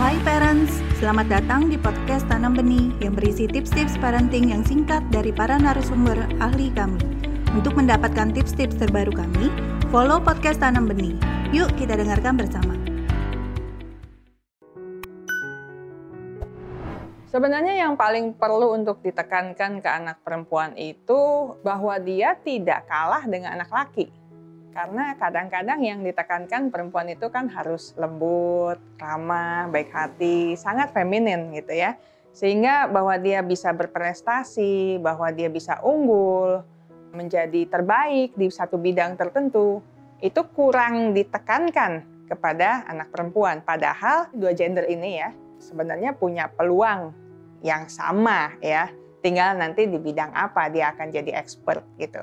Hai parents, selamat datang di podcast Tanam Benih yang berisi tips-tips parenting yang singkat dari para narasumber ahli kami. Untuk mendapatkan tips-tips terbaru kami, follow podcast Tanam Benih. Yuk kita dengarkan bersama. Sebenarnya yang paling perlu untuk ditekankan ke anak perempuan itu bahwa dia tidak kalah dengan anak laki. Karena kadang-kadang yang ditekankan perempuan itu kan harus lembut, ramah, baik hati, sangat feminin gitu ya. Sehingga bahwa dia bisa berprestasi, bahwa dia bisa unggul, menjadi terbaik di satu bidang tertentu, itu kurang ditekankan kepada anak perempuan. Padahal dua gender ini ya sebenarnya punya peluang yang sama ya. Tinggal nanti di bidang apa dia akan jadi expert gitu.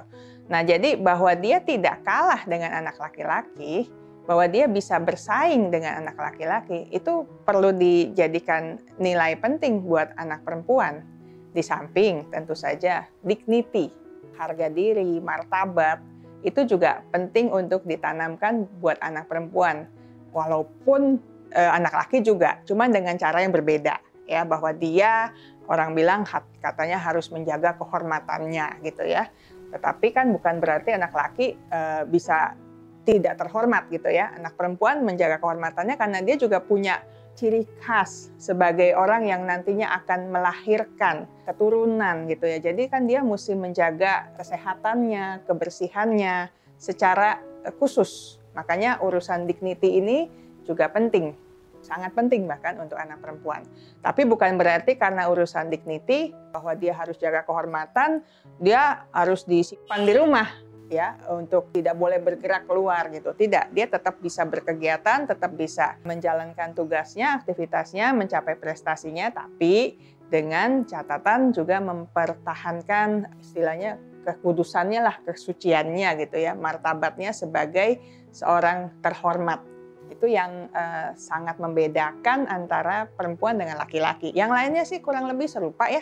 Nah, jadi bahwa dia tidak kalah dengan anak laki-laki, bahwa dia bisa bersaing dengan anak laki-laki, itu perlu dijadikan nilai penting buat anak perempuan. Di samping tentu saja dignity, harga diri, martabat, itu juga penting untuk ditanamkan buat anak perempuan. Walaupun eh, anak laki juga, cuma dengan cara yang berbeda ya bahwa dia orang bilang katanya harus menjaga kehormatannya gitu ya. Tetapi kan bukan berarti anak laki e, bisa tidak terhormat gitu ya. Anak perempuan menjaga kehormatannya karena dia juga punya ciri khas sebagai orang yang nantinya akan melahirkan keturunan gitu ya. Jadi kan dia mesti menjaga kesehatannya, kebersihannya secara eh, khusus. Makanya urusan dignity ini juga penting sangat penting bahkan untuk anak perempuan. Tapi bukan berarti karena urusan dignity bahwa dia harus jaga kehormatan, dia harus disimpan di rumah ya untuk tidak boleh bergerak keluar gitu. Tidak, dia tetap bisa berkegiatan, tetap bisa menjalankan tugasnya, aktivitasnya, mencapai prestasinya, tapi dengan catatan juga mempertahankan istilahnya kekudusannya lah, kesuciannya gitu ya, martabatnya sebagai seorang terhormat itu yang uh, sangat membedakan antara perempuan dengan laki-laki. Yang lainnya sih kurang lebih serupa ya.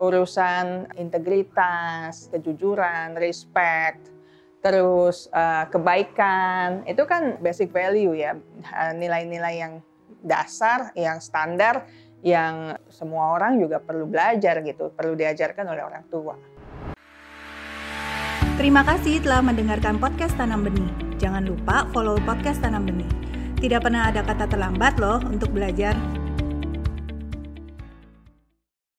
Urusan integritas, kejujuran, respect, terus uh, kebaikan, itu kan basic value ya, eh, nilai-nilai yang dasar, yang standar, yang semua orang juga perlu belajar gitu, perlu diajarkan oleh orang tua. Terima kasih telah mendengarkan podcast Tanam Benih. Jangan lupa follow podcast Tanam Benih. Tidak pernah ada kata terlambat loh untuk belajar.